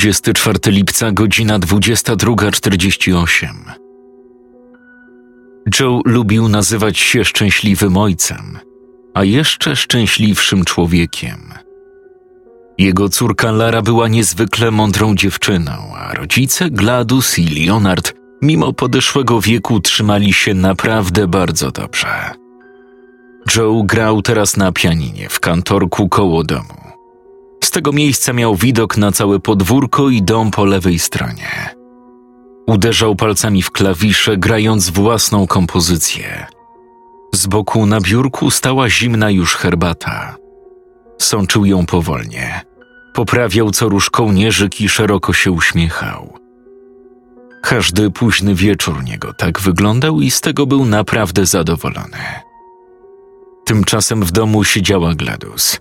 Dwudziesty czwarty lipca, godzina dwudziesta druga czterdzieści osiem. Joe lubił nazywać się szczęśliwym ojcem, a jeszcze szczęśliwszym człowiekiem. Jego córka Lara była niezwykle mądrą dziewczyną, a rodzice Gladus i Leonard, mimo podeszłego wieku, trzymali się naprawdę bardzo dobrze. Joe grał teraz na pianinie w kantorku koło domu. Z tego miejsca miał widok na całe podwórko i dom po lewej stronie. Uderzał palcami w klawisze, grając własną kompozycję. Z boku na biurku stała zimna już herbata. Sączył ją powolnie. Poprawiał co rusz kołnierzyk i szeroko się uśmiechał. Każdy późny wieczór niego tak wyglądał i z tego był naprawdę zadowolony. Tymczasem w domu siedziała Gladus.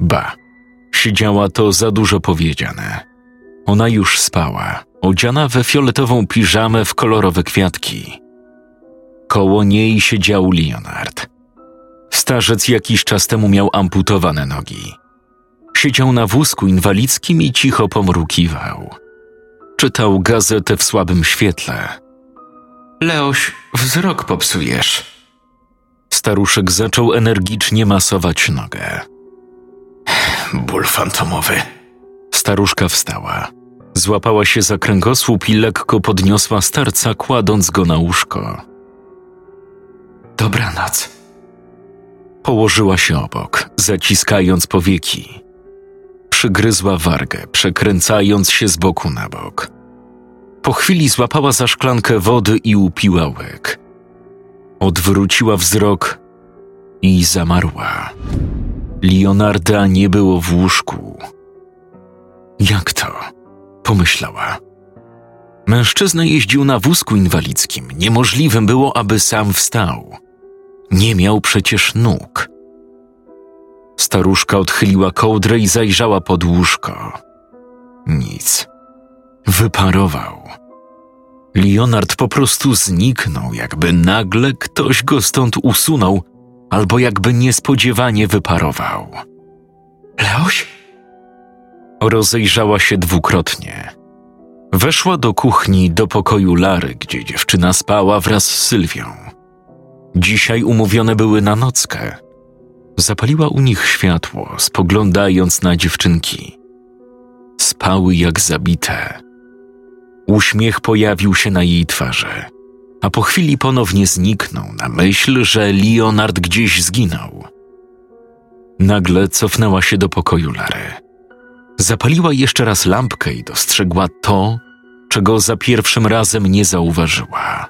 Ba, siedziała to za dużo powiedziane. Ona już spała, odziana we fioletową piżamę w kolorowe kwiatki. Koło niej siedział Leonard. Starzec jakiś czas temu miał amputowane nogi. Siedział na wózku inwalidzkim i cicho pomrukiwał. Czytał gazetę w słabym świetle. Leoś, wzrok popsujesz. Staruszek zaczął energicznie masować nogę. Ból fantomowy. Staruszka wstała. Złapała się za kręgosłup i lekko podniosła starca, kładąc go na łóżko. Dobranoc. Położyła się obok, zaciskając powieki. Przygryzła wargę, przekręcając się z boku na bok. Po chwili złapała za szklankę wody i upiła łyk. Odwróciła wzrok i zamarła. Leonarda nie było w łóżku. Jak to? Pomyślała. Mężczyzna jeździł na wózku inwalidzkim. Niemożliwym było, aby sam wstał. Nie miał przecież nóg. Staruszka odchyliła kołdrę i zajrzała pod łóżko. Nic. Wyparował. Leonard po prostu zniknął, jakby nagle ktoś go stąd usunął, albo jakby niespodziewanie wyparował. Leoś? Rozejrzała się dwukrotnie. Weszła do kuchni, do pokoju Lary, gdzie dziewczyna spała wraz z Sylwią. Dzisiaj umówione były na nockę. Zapaliła u nich światło, spoglądając na dziewczynki. Spały jak zabite. Uśmiech pojawił się na jej twarzy, a po chwili ponownie zniknął na myśl, że Leonard gdzieś zginął. Nagle cofnęła się do pokoju Lary. Zapaliła jeszcze raz lampkę i dostrzegła to, czego za pierwszym razem nie zauważyła.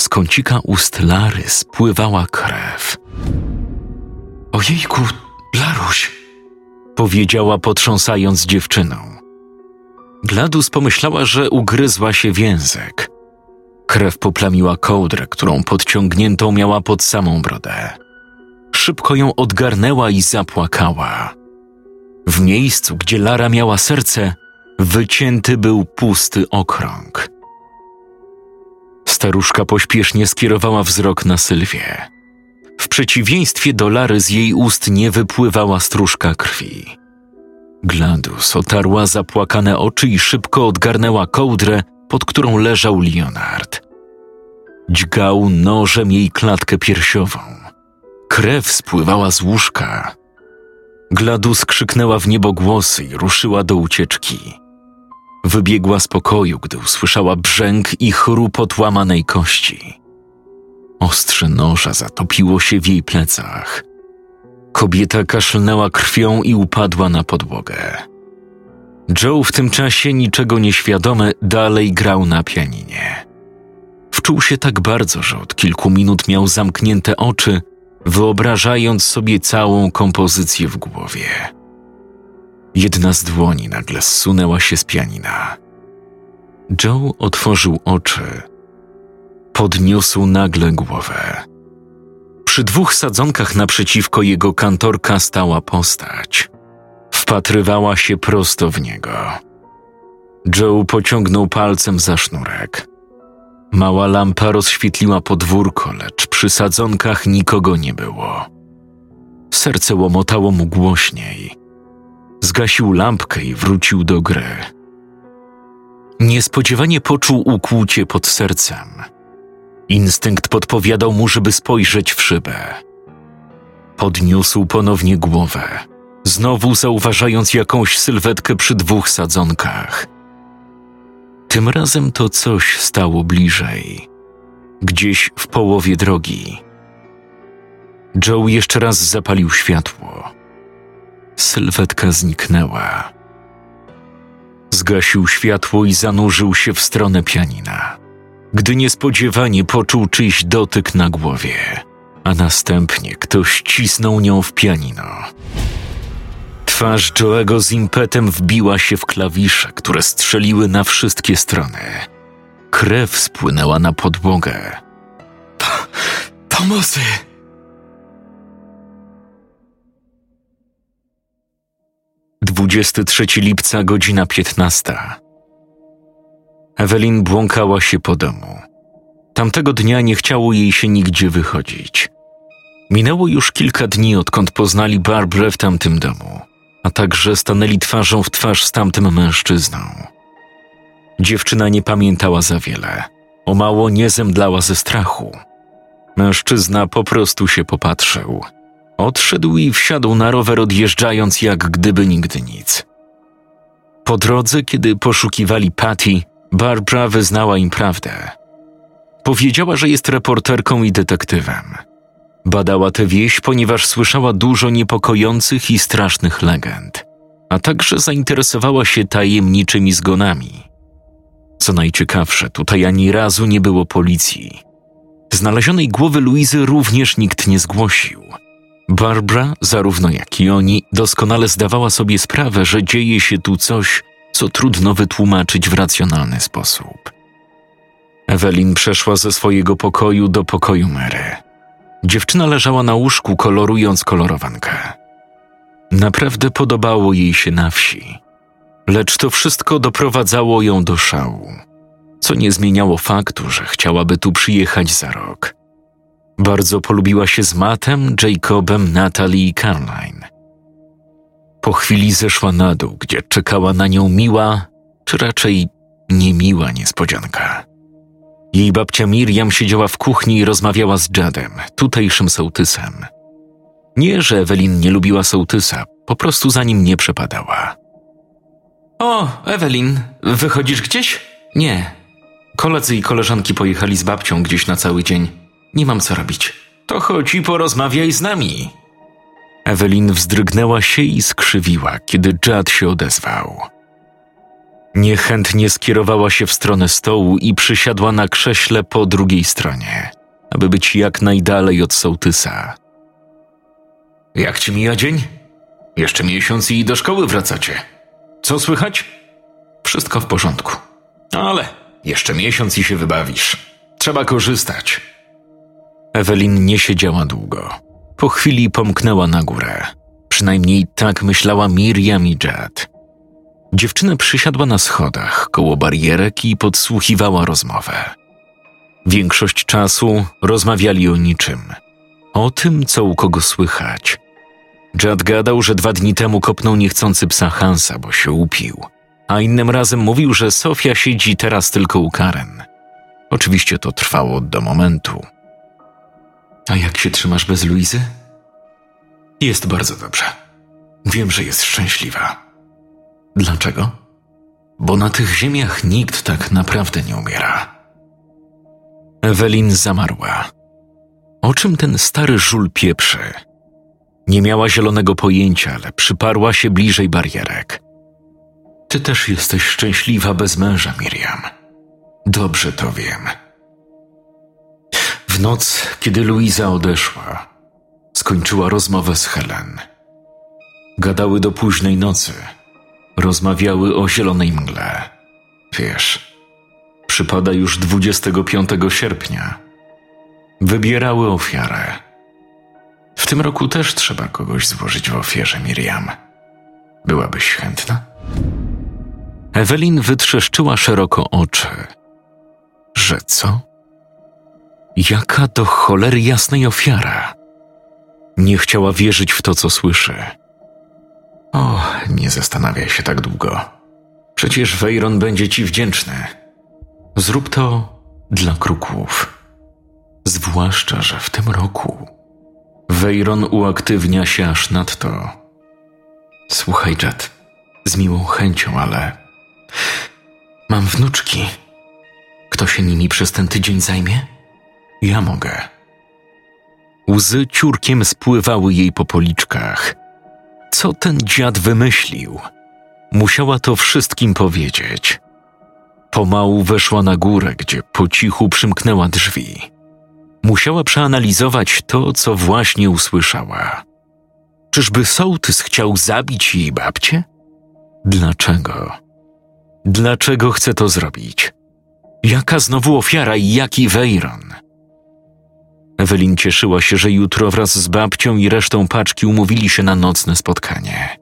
Z kącika ust Lary spływała krew. Ojejku, Laruś, powiedziała potrząsając dziewczyną. Gladus pomyślała, że ugryzła się w język. Krew poplamiła kołdrę, którą podciągniętą miała pod samą brodę. Szybko ją odgarnęła i zapłakała. W miejscu, gdzie Lara miała serce, wycięty był pusty okrąg. Staruszka pośpiesznie skierowała wzrok na Sylwię. W przeciwieństwie do Lary z jej ust nie wypływała stróżka krwi. Gladus otarła zapłakane oczy i szybko odgarnęła kołdrę, pod którą leżał Leonard. Dźgał nożem jej klatkę piersiową. Krew spływała z łóżka. Gladus krzyknęła w niebogłosy i ruszyła do ucieczki. Wybiegła z pokoju, gdy usłyszała brzęk i chrupot łamanej kości. Ostrze noża zatopiło się w jej plecach. Kobieta kaszlnęła krwią i upadła na podłogę. Joe w tym czasie, niczego nieświadomy, dalej grał na pianinie. Wczuł się tak bardzo, że od kilku minut miał zamknięte oczy, wyobrażając sobie całą kompozycję w głowie. Jedna z dłoni nagle zsunęła się z pianina. Joe otworzył oczy. Podniósł nagle głowę. Przy dwóch sadzonkach naprzeciwko jego kantorka stała postać. Wpatrywała się prosto w niego. Joe pociągnął palcem za sznurek. Mała lampa rozświetliła podwórko, lecz przy sadzonkach nikogo nie było. Serce łomotało mu głośniej. Zgasił lampkę i wrócił do gry. Niespodziewanie poczuł ukłucie pod sercem. Instynkt podpowiadał mu, żeby spojrzeć w szybę. Podniósł ponownie głowę, znowu zauważając jakąś sylwetkę przy dwóch sadzonkach. Tym razem to coś stało bliżej, gdzieś w połowie drogi. Joe jeszcze raz zapalił światło. Sylwetka zniknęła. Zgasił światło i zanurzył się w stronę pianina, gdy niespodziewanie poczuł czyjś dotyk na głowie, a następnie ktoś cisnął nią w pianino. Twarz Joego z impetem wbiła się w klawisze, które strzeliły na wszystkie strony. Krew spłynęła na podłogę. Pomocy! Dwudziesty trzeci lipca, godzina piętnasta. Ewelin błąkała się po domu. Tamtego dnia nie chciało jej się nigdzie wychodzić. Minęło już kilka dni, odkąd poznali Barbrę w tamtym domu a także stanęli twarzą w twarz z tamtym mężczyzną. Dziewczyna nie pamiętała za wiele, o mało nie zemdlała ze strachu. Mężczyzna po prostu się popatrzył. Odszedł i wsiadł na rower, odjeżdżając jak gdyby nigdy nic. Po drodze, kiedy poszukiwali Patty, Barbara wyznała im prawdę. Powiedziała, że jest reporterką i detektywem Badała tę wieś, ponieważ słyszała dużo niepokojących i strasznych legend, a także zainteresowała się tajemniczymi zgonami. Co najciekawsze, tutaj ani razu nie było policji. Znalezionej głowy Luizy również nikt nie zgłosił. Barbara, zarówno jak i oni, doskonale zdawała sobie sprawę, że dzieje się tu coś, co trudno wytłumaczyć w racjonalny sposób. Ewelin przeszła ze swojego pokoju do pokoju Mary. Dziewczyna leżała na łóżku, kolorując kolorowankę. Naprawdę podobało jej się na wsi, lecz to wszystko doprowadzało ją do szału, co nie zmieniało faktu, że chciałaby tu przyjechać za rok. Bardzo polubiła się z Mattem, Jacobem, Natalie i Caroline. Po chwili zeszła na dół, gdzie czekała na nią miła, czy raczej niemiła niespodzianka. Jej babcia Miriam siedziała w kuchni i rozmawiała z Jadem, tutejszym sołtysem. Nie, że Ewelin nie lubiła sołtysa, po prostu za nim nie przepadała. O, Ewelin, wychodzisz gdzieś? Nie. Koledzy i koleżanki pojechali z babcią gdzieś na cały dzień. Nie mam co robić. To chodź i porozmawiaj z nami. Ewelin wzdrygnęła się i skrzywiła, kiedy Jad się odezwał. Niechętnie skierowała się w stronę stołu i przysiadła na krześle po drugiej stronie, aby być jak najdalej od sołtysa. Jak ci mija dzień? Jeszcze miesiąc i do szkoły wracacie. Co słychać? Wszystko w porządku. Ale jeszcze miesiąc i się wybawisz. Trzeba korzystać. Ewelin nie siedziała długo. Po chwili pomknęła na górę. Przynajmniej tak myślała Miriam i Jad. Dziewczyna przysiadła na schodach koło barierek i podsłuchiwała rozmowę. Większość czasu rozmawiali o niczym. O tym, co u kogo słychać. Jad gadał, że dwa dni temu kopnął niechcący psa Hansa, bo się upił. A innym razem mówił, że Sofia siedzi teraz tylko u Karen. Oczywiście to trwało do momentu. A jak się trzymasz bez Luizy? Jest bardzo dobrze. Wiem, że jest szczęśliwa. Dlaczego? Bo na tych ziemiach nikt tak naprawdę nie umiera. Ewelin zamarła. O czym ten stary żul pieprzy? Nie miała zielonego pojęcia, ale przyparła się bliżej barierek. Ty też jesteś szczęśliwa bez męża, Miriam. Dobrze to wiem. W noc, kiedy Luiza odeszła, skończyła rozmowę z Helen. Gadały do późnej nocy – Rozmawiały o zielonej mgle. Wiesz, przypada już 25 sierpnia. Wybierały ofiarę. W tym roku też trzeba kogoś złożyć w ofierze, Miriam. Byłabyś chętna? Ewelin wytrzeszczyła szeroko oczy. Że co? Jaka do cholery jasnej ofiara? Nie chciała wierzyć w to, co słyszy. O, nie zastanawiaj się tak długo. Przecież Wejron będzie ci wdzięczny. Zrób to dla kruków. Zwłaszcza, że w tym roku Wejron uaktywnia się aż nadto. Słuchaj, Jet, z miłą chęcią, ale mam wnuczki. Kto się nimi przez ten tydzień zajmie? Ja mogę. Łzy ciurkiem spływały jej po policzkach. Co ten dziad wymyślił? Musiała to wszystkim powiedzieć. Pomału weszła na górę, gdzie po cichu przymknęła drzwi. Musiała przeanalizować to, co właśnie usłyszała. Czyżby sołtys chciał zabić jej babcię? Dlaczego? Dlaczego chce to zrobić? Jaka znowu ofiara i jaki Wejron? Ewelin cieszyła się, że jutro wraz z babcią i resztą paczki umówili się na nocne spotkanie.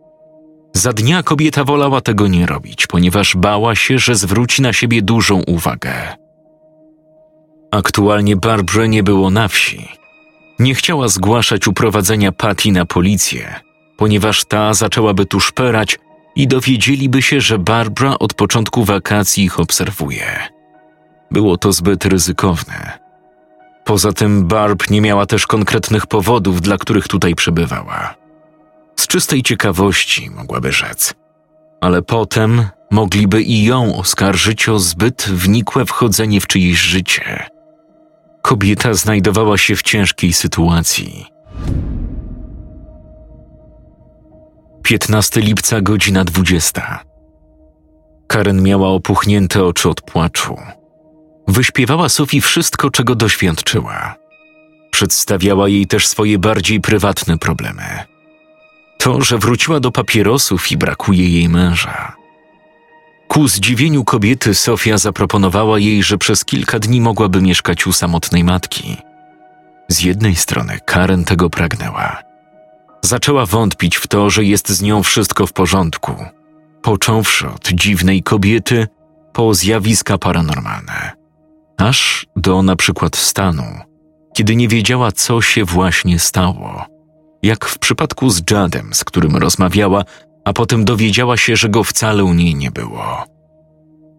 Za dnia kobieta wolała tego nie robić, ponieważ bała się, że zwróci na siebie dużą uwagę. Aktualnie Barbrze nie było na wsi. Nie chciała zgłaszać uprowadzenia Patty na policję, ponieważ ta zaczęłaby tu szperać i dowiedzieliby się, że Barbara od początku wakacji ich obserwuje. Było to zbyt ryzykowne. Poza tym Barb nie miała też konkretnych powodów, dla których tutaj przebywała. Z czystej ciekawości mogłaby rzec. Ale potem mogliby i ją oskarżyć o zbyt wnikłe wchodzenie w czyjeś życie. Kobieta znajdowała się w ciężkiej sytuacji. 15 lipca, godzina 20. Karen miała opuchnięte oczy od płaczu. Wyśpiewała Sofii wszystko, czego doświadczyła. Przedstawiała jej też swoje bardziej prywatne problemy. To, że wróciła do papierosów i brakuje jej męża. Ku zdziwieniu kobiety Sofia zaproponowała jej, że przez kilka dni mogłaby mieszkać u samotnej matki. Z jednej strony Karen tego pragnęła. Zaczęła wątpić w to, że jest z nią wszystko w porządku, począwszy od dziwnej kobiety po zjawiska paranormalne aż do na przykład stanu, kiedy nie wiedziała, co się właśnie stało. Jak w przypadku z Jadem, z którym rozmawiała, a potem dowiedziała się, że go wcale u niej nie było.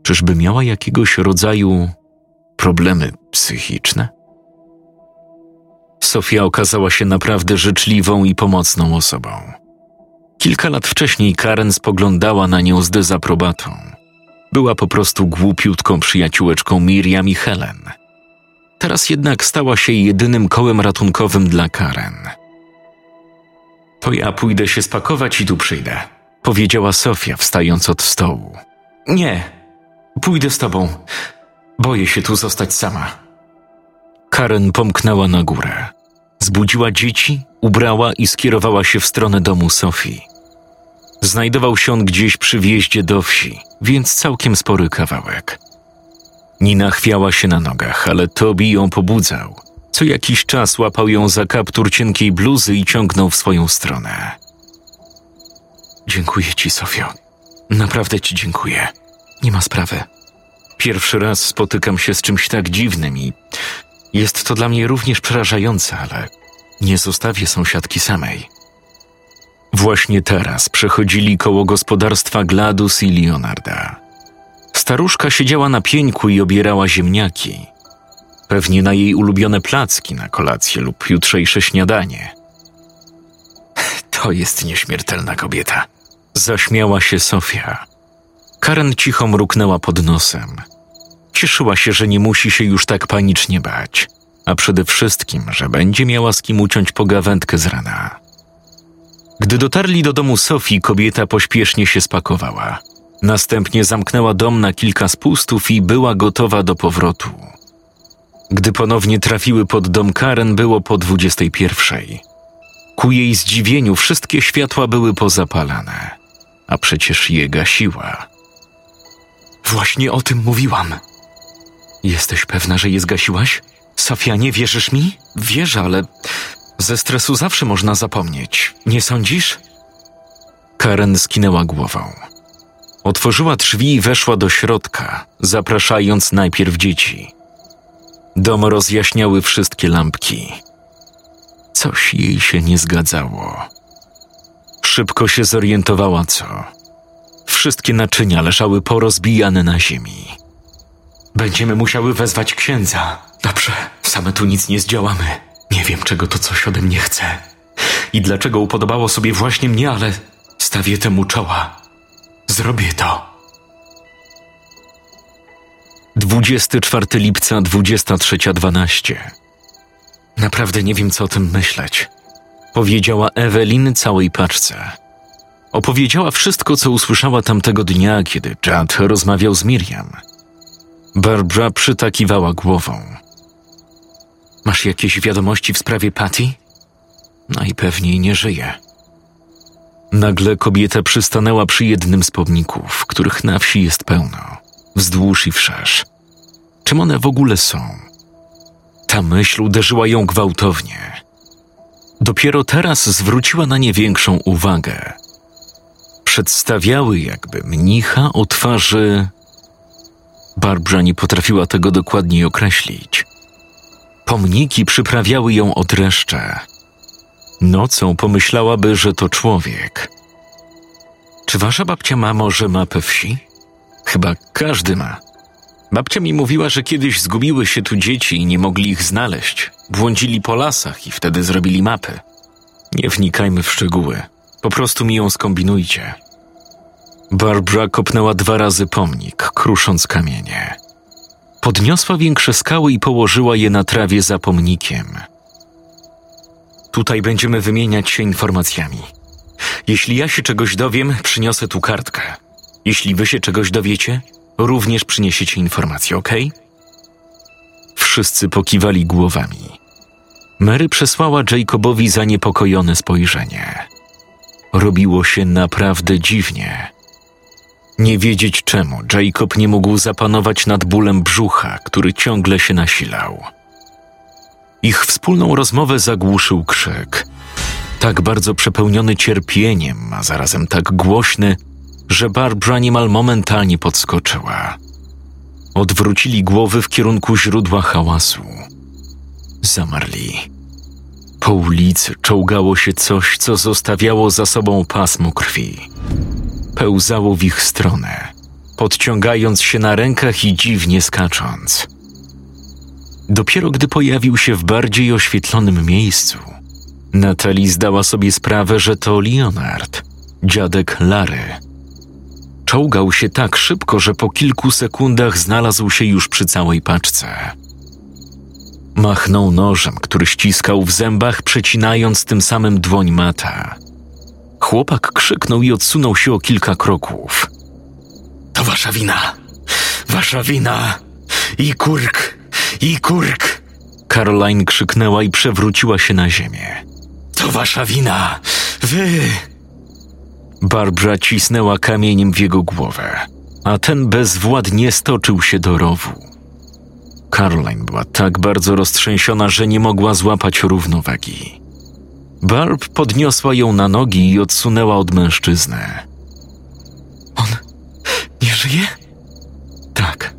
Czyżby miała jakiegoś rodzaju problemy psychiczne? Sofia okazała się naprawdę życzliwą i pomocną osobą. Kilka lat wcześniej Karen spoglądała na nią z dezaprobatą była po prostu głupiutką przyjaciółeczką Miriam i Helen. Teraz jednak stała się jedynym kołem ratunkowym dla Karen. To ja pójdę się spakować i tu przyjdę, powiedziała Sofia, wstając od stołu. Nie, pójdę z tobą. Boję się tu zostać sama. Karen pomknęła na górę. Zbudziła dzieci, ubrała i skierowała się w stronę domu Sofii. Znajdował się on gdzieś przy wjeździe do wsi, więc całkiem spory kawałek. Nina chwiała się na nogach, ale Tobi ją pobudzał. Co jakiś czas łapał ją za kaptur cienkiej bluzy i ciągnął w swoją stronę. Dziękuję ci, Sofio. Naprawdę ci dziękuję. Nie ma sprawy. Pierwszy raz spotykam się z czymś tak dziwnym i jest to dla mnie również przerażające, ale nie zostawię sąsiadki samej. Właśnie teraz przechodzili koło gospodarstwa Gladus i Leonarda. Staruszka siedziała na pieńku i obierała ziemniaki. Pewnie na jej ulubione placki na kolację lub jutrzejsze śniadanie. To jest nieśmiertelna kobieta. Zaśmiała się Sofia. Karen cicho mruknęła pod nosem. Cieszyła się, że nie musi się już tak panicznie bać, a przede wszystkim, że będzie miała z kim uciąć pogawędkę z rana. Gdy dotarli do domu Sofii, kobieta pośpiesznie się spakowała. Następnie zamknęła dom na kilka spustów i była gotowa do powrotu. Gdy ponownie trafiły pod dom Karen, było po dwudziestej pierwszej. Ku jej zdziwieniu wszystkie światła były pozapalane, a przecież je gasiła. Właśnie o tym mówiłam. Jesteś pewna, że je zgasiłaś? Sofia, nie wierzysz mi? Wierzę, ale ze stresu zawsze można zapomnieć. Nie sądzisz? Karen skinęła głową. Otworzyła drzwi i weszła do środka, zapraszając najpierw dzieci. Dom rozjaśniały wszystkie lampki. Coś jej się nie zgadzało. Szybko się zorientowała, co. Wszystkie naczynia leżały porozbijane na ziemi. Będziemy musiały wezwać księdza. Dobrze, same tu nic nie zdziałamy. Nie wiem, czego to coś ode mnie chce. I dlaczego upodobało sobie właśnie mnie, ale stawię temu czoła. Zrobię to. 24 lipca 23.12 Naprawdę nie wiem, co o tym myśleć. Powiedziała Ewelin całej paczce. Opowiedziała wszystko, co usłyszała tamtego dnia, kiedy Chad rozmawiał z Miriam. Barbara przytakiwała głową. Masz jakieś wiadomości w sprawie Patty? Najpewniej nie żyje. Nagle kobieta przystanęła przy jednym z pomników, których na wsi jest pełno, wzdłuż i wszerz. Czym one w ogóle są? Ta myśl uderzyła ją gwałtownie. Dopiero teraz zwróciła na nie większą uwagę. Przedstawiały jakby mnicha o twarzy. Barbara nie potrafiła tego dokładniej określić. Pomniki przyprawiały ją o dreszcze. Nocą pomyślałaby, że to człowiek. Czy wasza babcia ma może mapę wsi? Chyba każdy ma. Babcia mi mówiła, że kiedyś zgubiły się tu dzieci i nie mogli ich znaleźć. Błądzili po lasach i wtedy zrobili mapy. Nie wnikajmy w szczegóły. Po prostu mi ją skombinujcie. Barbara kopnęła dwa razy pomnik, krusząc kamienie. Podniosła większe skały i położyła je na trawie za pomnikiem. Tutaj będziemy wymieniać się informacjami. Jeśli ja się czegoś dowiem, przyniosę tu kartkę. Jeśli wy się czegoś dowiecie, również przyniesiecie informacje, ok? Wszyscy pokiwali głowami. Mary przesłała Jacobowi zaniepokojone spojrzenie. Robiło się naprawdę dziwnie. Nie wiedzieć czemu Jacob nie mógł zapanować nad bólem brzucha, który ciągle się nasilał. Ich wspólną rozmowę zagłuszył krzyk. Tak bardzo przepełniony cierpieniem, a zarazem tak głośny, że Barbara niemal momentalnie podskoczyła. Odwrócili głowy w kierunku źródła hałasu. Zamarli. Po ulicy czołgało się coś, co zostawiało za sobą pasmo krwi. Pełzało w ich stronę, podciągając się na rękach i dziwnie skacząc. Dopiero gdy pojawił się w bardziej oświetlonym miejscu, Natalie zdała sobie sprawę, że to Leonard, dziadek Lary. Czołgał się tak szybko, że po kilku sekundach znalazł się już przy całej paczce. Machnął nożem, który ściskał w zębach, przecinając tym samym dłoń mata. Chłopak krzyknął i odsunął się o kilka kroków. To wasza wina! Wasza wina! I kurk! I kurk! Caroline krzyknęła i przewróciła się na ziemię. To wasza wina! Wy! Barbara cisnęła kamieniem w jego głowę, a ten bezwładnie stoczył się do rowu. Caroline była tak bardzo roztrzęsiona, że nie mogła złapać równowagi. Barb podniosła ją na nogi i odsunęła od mężczyzny. On nie żyje? Tak.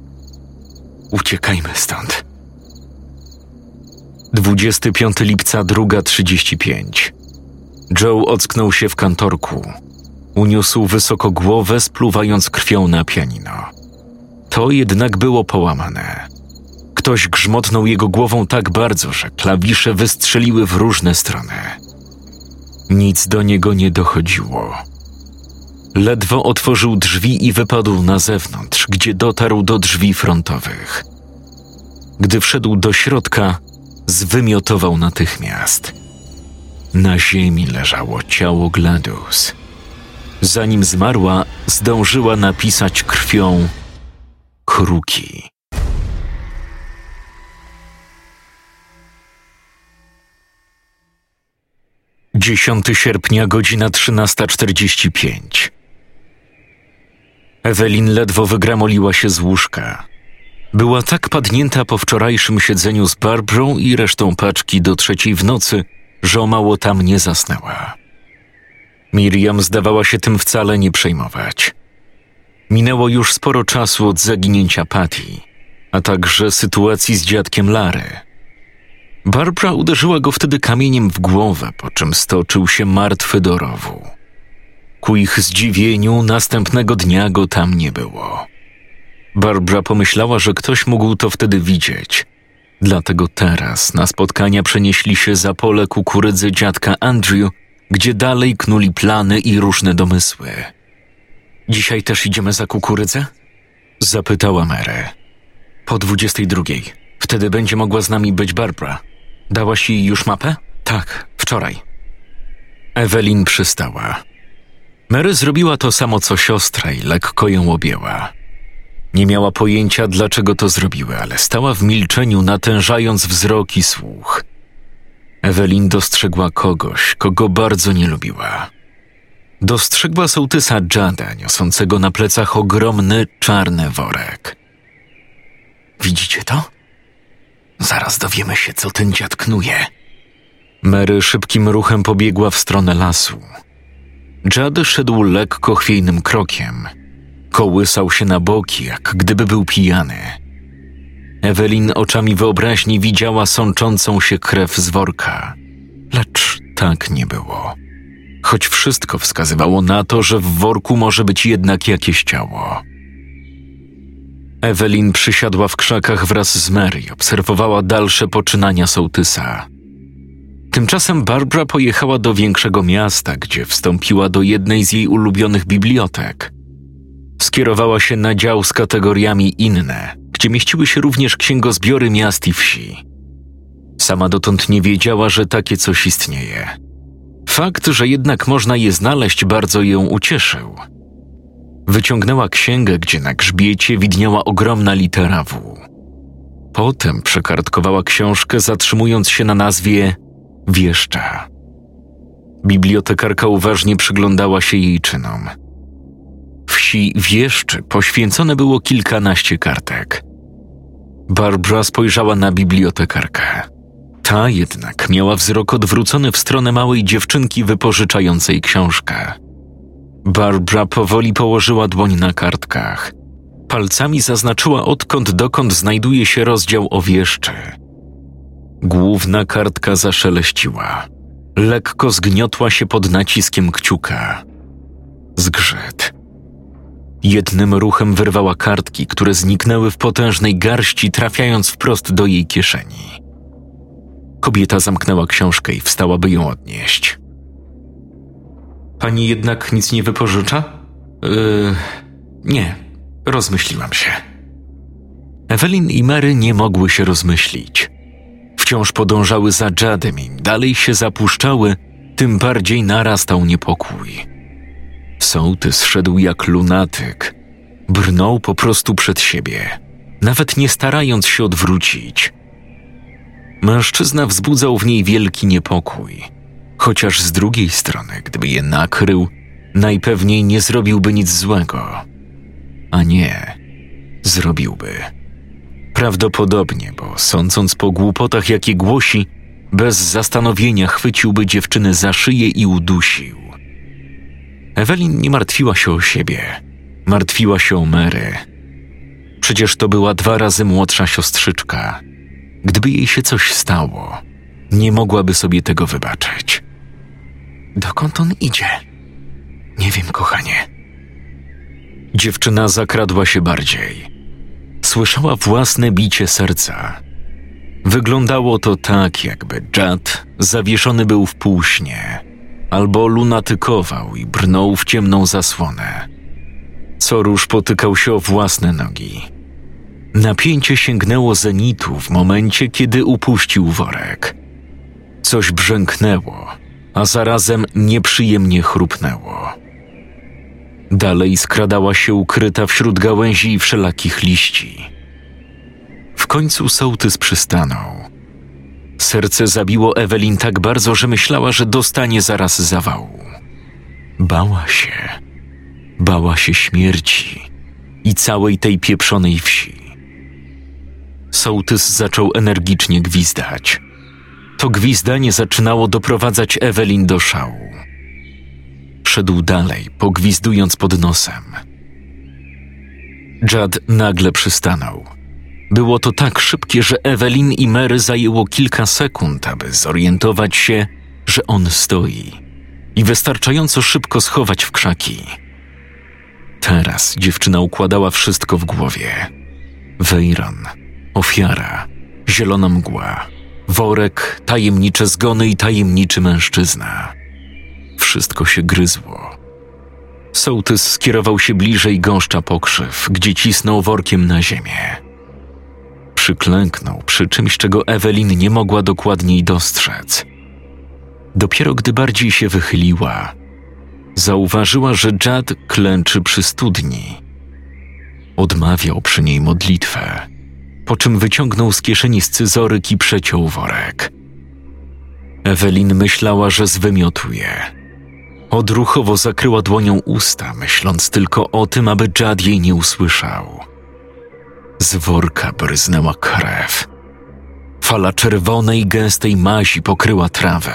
Uciekajmy stąd. 25 lipca, 2.35. Joe ocknął się w kantorku. Uniósł wysoko głowę, spluwając krwią na pianino. To jednak było połamane. Ktoś grzmotnął jego głową tak bardzo, że klawisze wystrzeliły w różne strony. Nic do niego nie dochodziło. Ledwo otworzył drzwi i wypadł na zewnątrz, gdzie dotarł do drzwi frontowych. Gdy wszedł do środka, zwymiotował natychmiast. Na ziemi leżało ciało Gladys. Zanim zmarła, zdążyła napisać krwią kruki. 10 sierpnia, godzina 13.45. Ewelin ledwo wygramoliła się z łóżka. Była tak padnięta po wczorajszym siedzeniu z Barbrą i resztą paczki do trzeciej w nocy, że o mało tam nie zasnęła. Miriam zdawała się tym wcale nie przejmować. Minęło już sporo czasu od zaginięcia Patty, a także sytuacji z dziadkiem Lary. Barbara uderzyła go wtedy kamieniem w głowę, po czym stoczył się martwy do rowu. Ku ich zdziwieniu następnego dnia go tam nie było. Barbara pomyślała, że ktoś mógł to wtedy widzieć. Dlatego teraz na spotkania przenieśli się za pole kukurydzy dziadka Andrew, gdzie dalej knuli plany i różne domysły. Dzisiaj też idziemy za kukurydzę? Zapytała Mary. Po dwudziestej drugiej. Wtedy będzie mogła z nami być Barbara. Dałaś jej już mapę? Tak, wczoraj. Ewelin przystała. Mary zrobiła to samo co siostra i lekko ją objęła. Nie miała pojęcia, dlaczego to zrobiły, ale stała w milczeniu, natężając wzrok i słuch. Ewelin dostrzegła kogoś, kogo bardzo nie lubiła. Dostrzegła sołtysa Jada, niosącego na plecach ogromny, czarny worek. Widzicie to? Zaraz dowiemy się, co ten dziad knuje. Mary szybkim ruchem pobiegła w stronę lasu. Jad szedł lekko chwiejnym krokiem. Kołysał się na boki, jak gdyby był pijany. Ewelin oczami wyobraźni widziała sączącą się krew z worka, lecz tak nie było. Choć wszystko wskazywało na to, że w worku może być jednak jakieś ciało. Ewelin przysiadła w krzakach wraz z Mary obserwowała dalsze poczynania sołtysa. Tymczasem Barbara pojechała do większego miasta, gdzie wstąpiła do jednej z jej ulubionych bibliotek. Skierowała się na dział z kategoriami inne, gdzie mieściły się również księgozbiory miast i wsi. Sama dotąd nie wiedziała, że takie coś istnieje. Fakt, że jednak można je znaleźć, bardzo ją ucieszył. Wyciągnęła księgę, gdzie na grzbiecie widniała ogromna litera W. Potem przekartkowała książkę, zatrzymując się na nazwie Wieszcza. Bibliotekarka uważnie przyglądała się jej czynom. Wsi Wieszczy poświęcone było kilkanaście kartek. Barbara spojrzała na bibliotekarkę. Ta jednak miała wzrok odwrócony w stronę małej dziewczynki wypożyczającej książkę. Barbara powoli położyła dłoń na kartkach. Palcami zaznaczyła odkąd dokąd znajduje się rozdział o wieszczy. Główna kartka zaszeleściła. Lekko zgniotła się pod naciskiem kciuka. Zgrzyt. Jednym ruchem wyrwała kartki, które zniknęły w potężnej garści, trafiając wprost do jej kieszeni. Kobieta zamknęła książkę i wstała, by ją odnieść. Pani jednak nic nie wypożycza? Yy, nie, rozmyśliłam się. Ewelin i Mary nie mogły się rozmyślić. Wciąż podążały za Jadem i dalej się zapuszczały, tym bardziej narastał niepokój. Sołtys szedł jak lunatyk. Brnął po prostu przed siebie, nawet nie starając się odwrócić. Mężczyzna wzbudzał w niej wielki niepokój, chociaż z drugiej strony, gdyby je nakrył, najpewniej nie zrobiłby nic złego. A nie, zrobiłby. Prawdopodobnie, bo sądząc po głupotach, jakie głosi, bez zastanowienia chwyciłby dziewczynę za szyję i udusił. Ewelin nie martwiła się o siebie, martwiła się o Mary. Przecież to była dwa razy młodsza siostrzyczka. Gdyby jej się coś stało, nie mogłaby sobie tego wybaczyć. Dokąd on idzie? Nie wiem, kochanie. Dziewczyna zakradła się bardziej. Słyszała własne bicie serca. Wyglądało to tak, jakby Jad zawieszony był w półśnie, albo lunatykował i brnął w ciemną zasłonę. Róż potykał się o własne nogi. Napięcie sięgnęło zenitu w momencie, kiedy upuścił worek. Coś brzęknęło, a zarazem nieprzyjemnie chrupnęło. Dalej skradała się ukryta wśród gałęzi i wszelakich liści. W końcu sołtys przystanął. Serce zabiło Ewelin tak bardzo, że myślała, że dostanie zaraz zawału. Bała się. Bała się śmierci i całej tej pieprzonej wsi. Sołtys zaczął energicznie gwizdać. To gwizdanie zaczynało doprowadzać Ewelin do szału. Szedł dalej, pogwizdując pod nosem. Jad nagle przystanął. Było to tak szybkie, że Ewelin i Mary zajęło kilka sekund, aby zorientować się, że on stoi i wystarczająco szybko schować w krzaki. Teraz dziewczyna układała wszystko w głowie. Wejron, ofiara, zielona mgła, worek, tajemnicze zgony i tajemniczy mężczyzna. Wszystko się gryzło. Sołtys skierował się bliżej gąszcza pokrzyw, gdzie cisnął workiem na ziemię. Przyklęknął przy czymś, czego Ewelin nie mogła dokładniej dostrzec. Dopiero gdy bardziej się wychyliła, zauważyła, że Jad klęczy przy studni. Odmawiał przy niej modlitwę, po czym wyciągnął z kieszeni scyzoryk i przeciął worek. Ewelin myślała, że zwymiotuje. Odruchowo zakryła dłonią usta, myśląc tylko o tym, aby Jad jej nie usłyszał. Z worka bryznęła krew. Fala czerwonej, gęstej mazi pokryła trawę.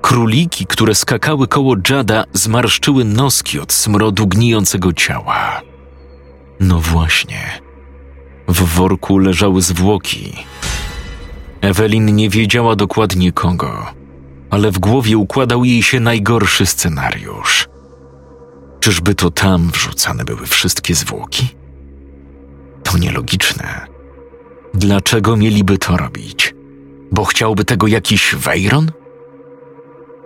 Króliki, które skakały koło Jada, zmarszczyły noski od smrodu gnijącego ciała. No właśnie. W worku leżały zwłoki. Ewelin nie wiedziała dokładnie kogo, ale w głowie układał jej się najgorszy scenariusz. Czyżby to tam wrzucane były wszystkie zwłoki? To nielogiczne. Dlaczego mieliby to robić? Bo chciałby tego jakiś Wejron?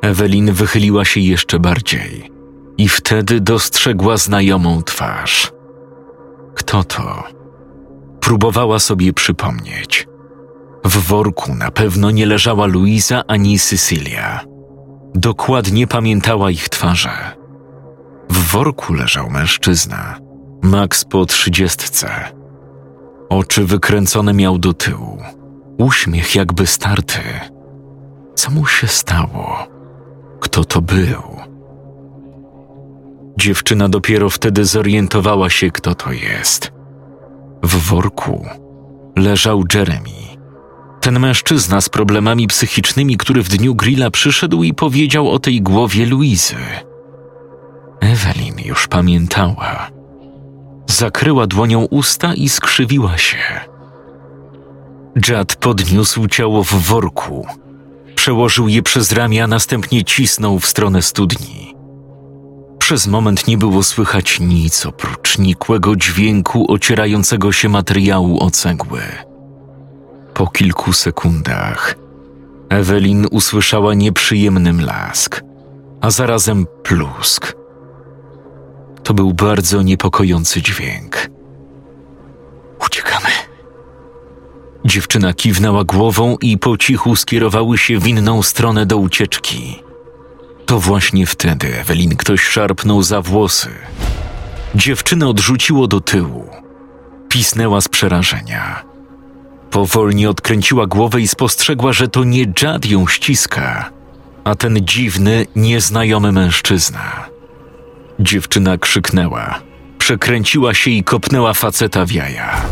Ewelin wychyliła się jeszcze bardziej i wtedy dostrzegła znajomą twarz. Kto to? Próbowała sobie przypomnieć. W worku na pewno nie leżała Luisa ani Sycylia. Dokładnie pamiętała ich twarze. W worku leżał mężczyzna, Max po trzydziestce. Oczy wykręcone miał do tyłu, uśmiech jakby starty. Co mu się stało? Kto to był? Dziewczyna dopiero wtedy zorientowała się, kto to jest. W worku leżał Jeremy. Ten mężczyzna z problemami psychicznymi, który w dniu grilla przyszedł i powiedział o tej głowie Luizy. Ewelin już pamiętała. Zakryła dłonią usta i skrzywiła się. Jad podniósł ciało w worku. Przełożył je przez ramię, a następnie cisnął w stronę studni. Przez moment nie było słychać nic oprócz nikłego dźwięku ocierającego się materiału o cegły. Po kilku sekundach Ewelin usłyszała nieprzyjemny mlask, a zarazem plusk. To był bardzo niepokojący dźwięk. Uciekamy. Dziewczyna kiwnęła głową i po cichu skierowały się w inną stronę do ucieczki. To właśnie wtedy Ewelin ktoś szarpnął za włosy. Dziewczynę odrzuciło do tyłu. Pisnęła z przerażenia. Powolnie odkręciła głowę i spostrzegła, że to nie Jad ją ściska, a ten dziwny, nieznajomy mężczyzna. Dziewczyna krzyknęła, przekręciła się i kopnęła faceta w jaja.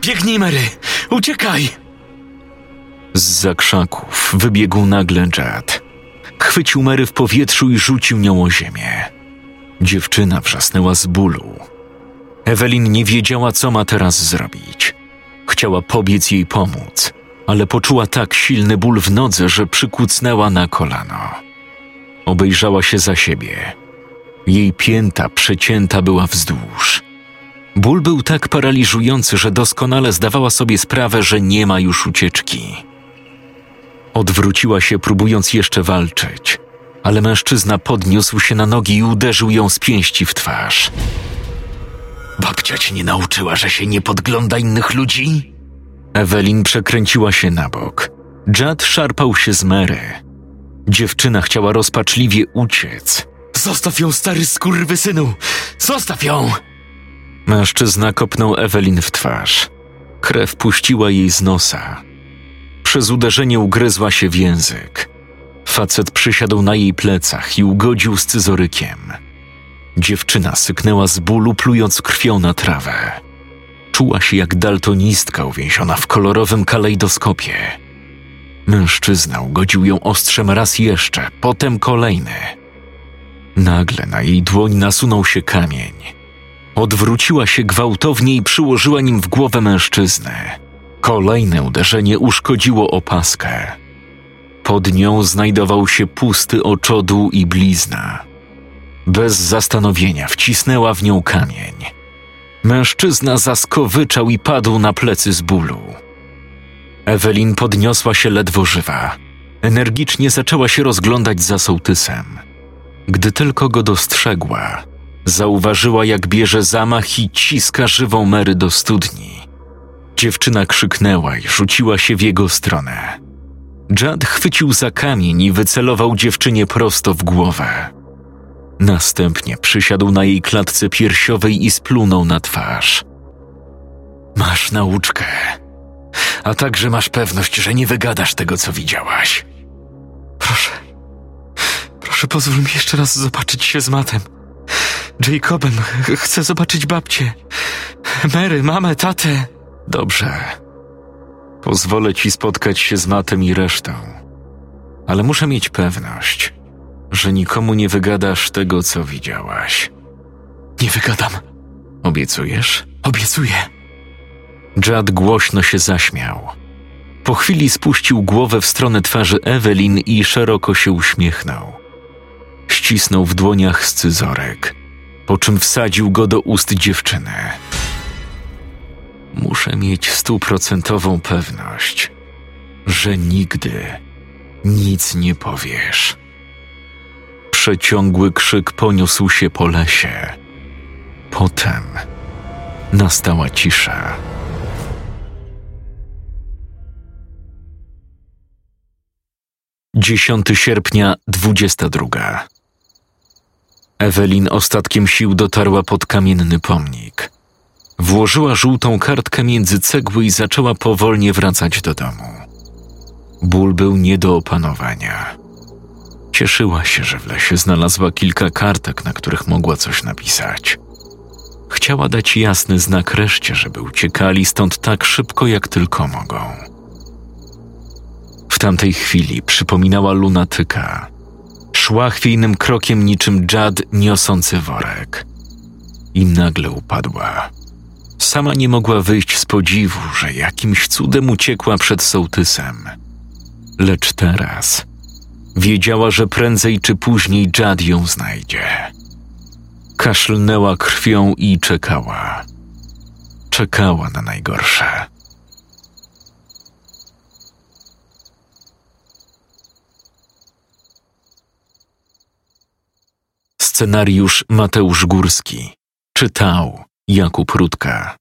Biegnij, Mary! Uciekaj! Z za krzaków wybiegł nagle Jad. Chwycił Mary w powietrzu i rzucił nią o ziemię. Dziewczyna wrzasnęła z bólu. Ewelin nie wiedziała, co ma teraz zrobić. Chciała pobiec jej pomóc, ale poczuła tak silny ból w nodze, że przykucnęła na kolano. Obejrzała się za siebie. Jej pięta przecięta była wzdłuż. Ból był tak paraliżujący, że doskonale zdawała sobie sprawę, że nie ma już ucieczki. Odwróciła się, próbując jeszcze walczyć, ale mężczyzna podniósł się na nogi i uderzył ją z pięści w twarz. Babcia cię nie nauczyła, że się nie podgląda innych ludzi? Ewelin przekręciła się na bok. Jad szarpał się z Mary. Dziewczyna chciała rozpaczliwie uciec. Zostaw ją, stary skurwysynu! Zostaw ją! Mężczyzna kopnął Ewelin w twarz. Krew puściła jej z nosa. Przez uderzenie ugryzła się w język. Facet przysiadł na jej plecach i ugodził scyzorykiem. Dziewczyna syknęła z bólu, plując krwią na trawę. Czuła się jak daltonistka uwięziona w kolorowym kalejdoskopie. Mężczyzna ugodził ją ostrzem raz jeszcze, potem kolejny. Nagle na jej dłoń nasunął się kamień. Odwróciła się gwałtownie i przyłożyła nim w głowę mężczyzny. Kolejne uderzenie uszkodziło opaskę. Pod nią znajdował się pusty oczodół i blizna. Bez zastanowienia wcisnęła w nią kamień. Mężczyzna zaskowyczał i padł na plecy z bólu. Ewelin podniosła się ledwo żywa. Energicznie zaczęła się rozglądać za sołtysem. Gdy tylko go dostrzegła, zauważyła, jak bierze zamach i ciska żywą Mary do studni. Dziewczyna krzyknęła i rzuciła się w jego stronę. Jad chwycił za kamień i wycelował dziewczynie prosto w głowę. Następnie przysiadł na jej klatce piersiowej i splunął na twarz. Masz nauczkę, a także masz pewność, że nie wygadasz tego, co widziałaś. Proszę, proszę pozwól mi jeszcze raz zobaczyć się z Matem. Jacobem, ch- chcę zobaczyć babcię. Mary, mamę, tatę. Dobrze. Pozwolę ci spotkać się z Matem i resztą. Ale muszę mieć pewność, że nikomu nie wygadasz tego, co widziałaś. Nie wygadam. Obiecujesz? Obiecuję. Jad głośno się zaśmiał. Po chwili spuścił głowę w stronę twarzy Ewelin i szeroko się uśmiechnął. Ścisnął w dłoniach scyzorek, po czym wsadził go do ust dziewczyny. Muszę mieć stuprocentową pewność, że nigdy nic nie powiesz. Przeciągły krzyk poniósł się po lesie. Potem nastała cisza. Dziesiąty sierpnia, dwudziesta druga. Ewelin ostatkiem sił dotarła pod kamienny pomnik. Włożyła żółtą kartkę między cegły i zaczęła powolnie wracać do domu. Ból był nie do opanowania. Cieszyła się, że w lesie znalazła kilka kartek, na których mogła coś napisać. Chciała dać jasny znak reszcie, żeby uciekali stąd tak szybko, jak tylko mogą. W tamtej chwili przypominała lunatyka. Szła chwiejnym krokiem niczym dżad niosący worek. I nagle upadła. Sama nie mogła wyjść z podziwu, że jakimś cudem uciekła przed sołtysem. Lecz teraz wiedziała, że prędzej czy później Jad ją znajdzie. Kaszlnęła krwią i czekała. Czekała na najgorsze. Scenariusz Mateusz Górski. Czytał Jakub Rutka.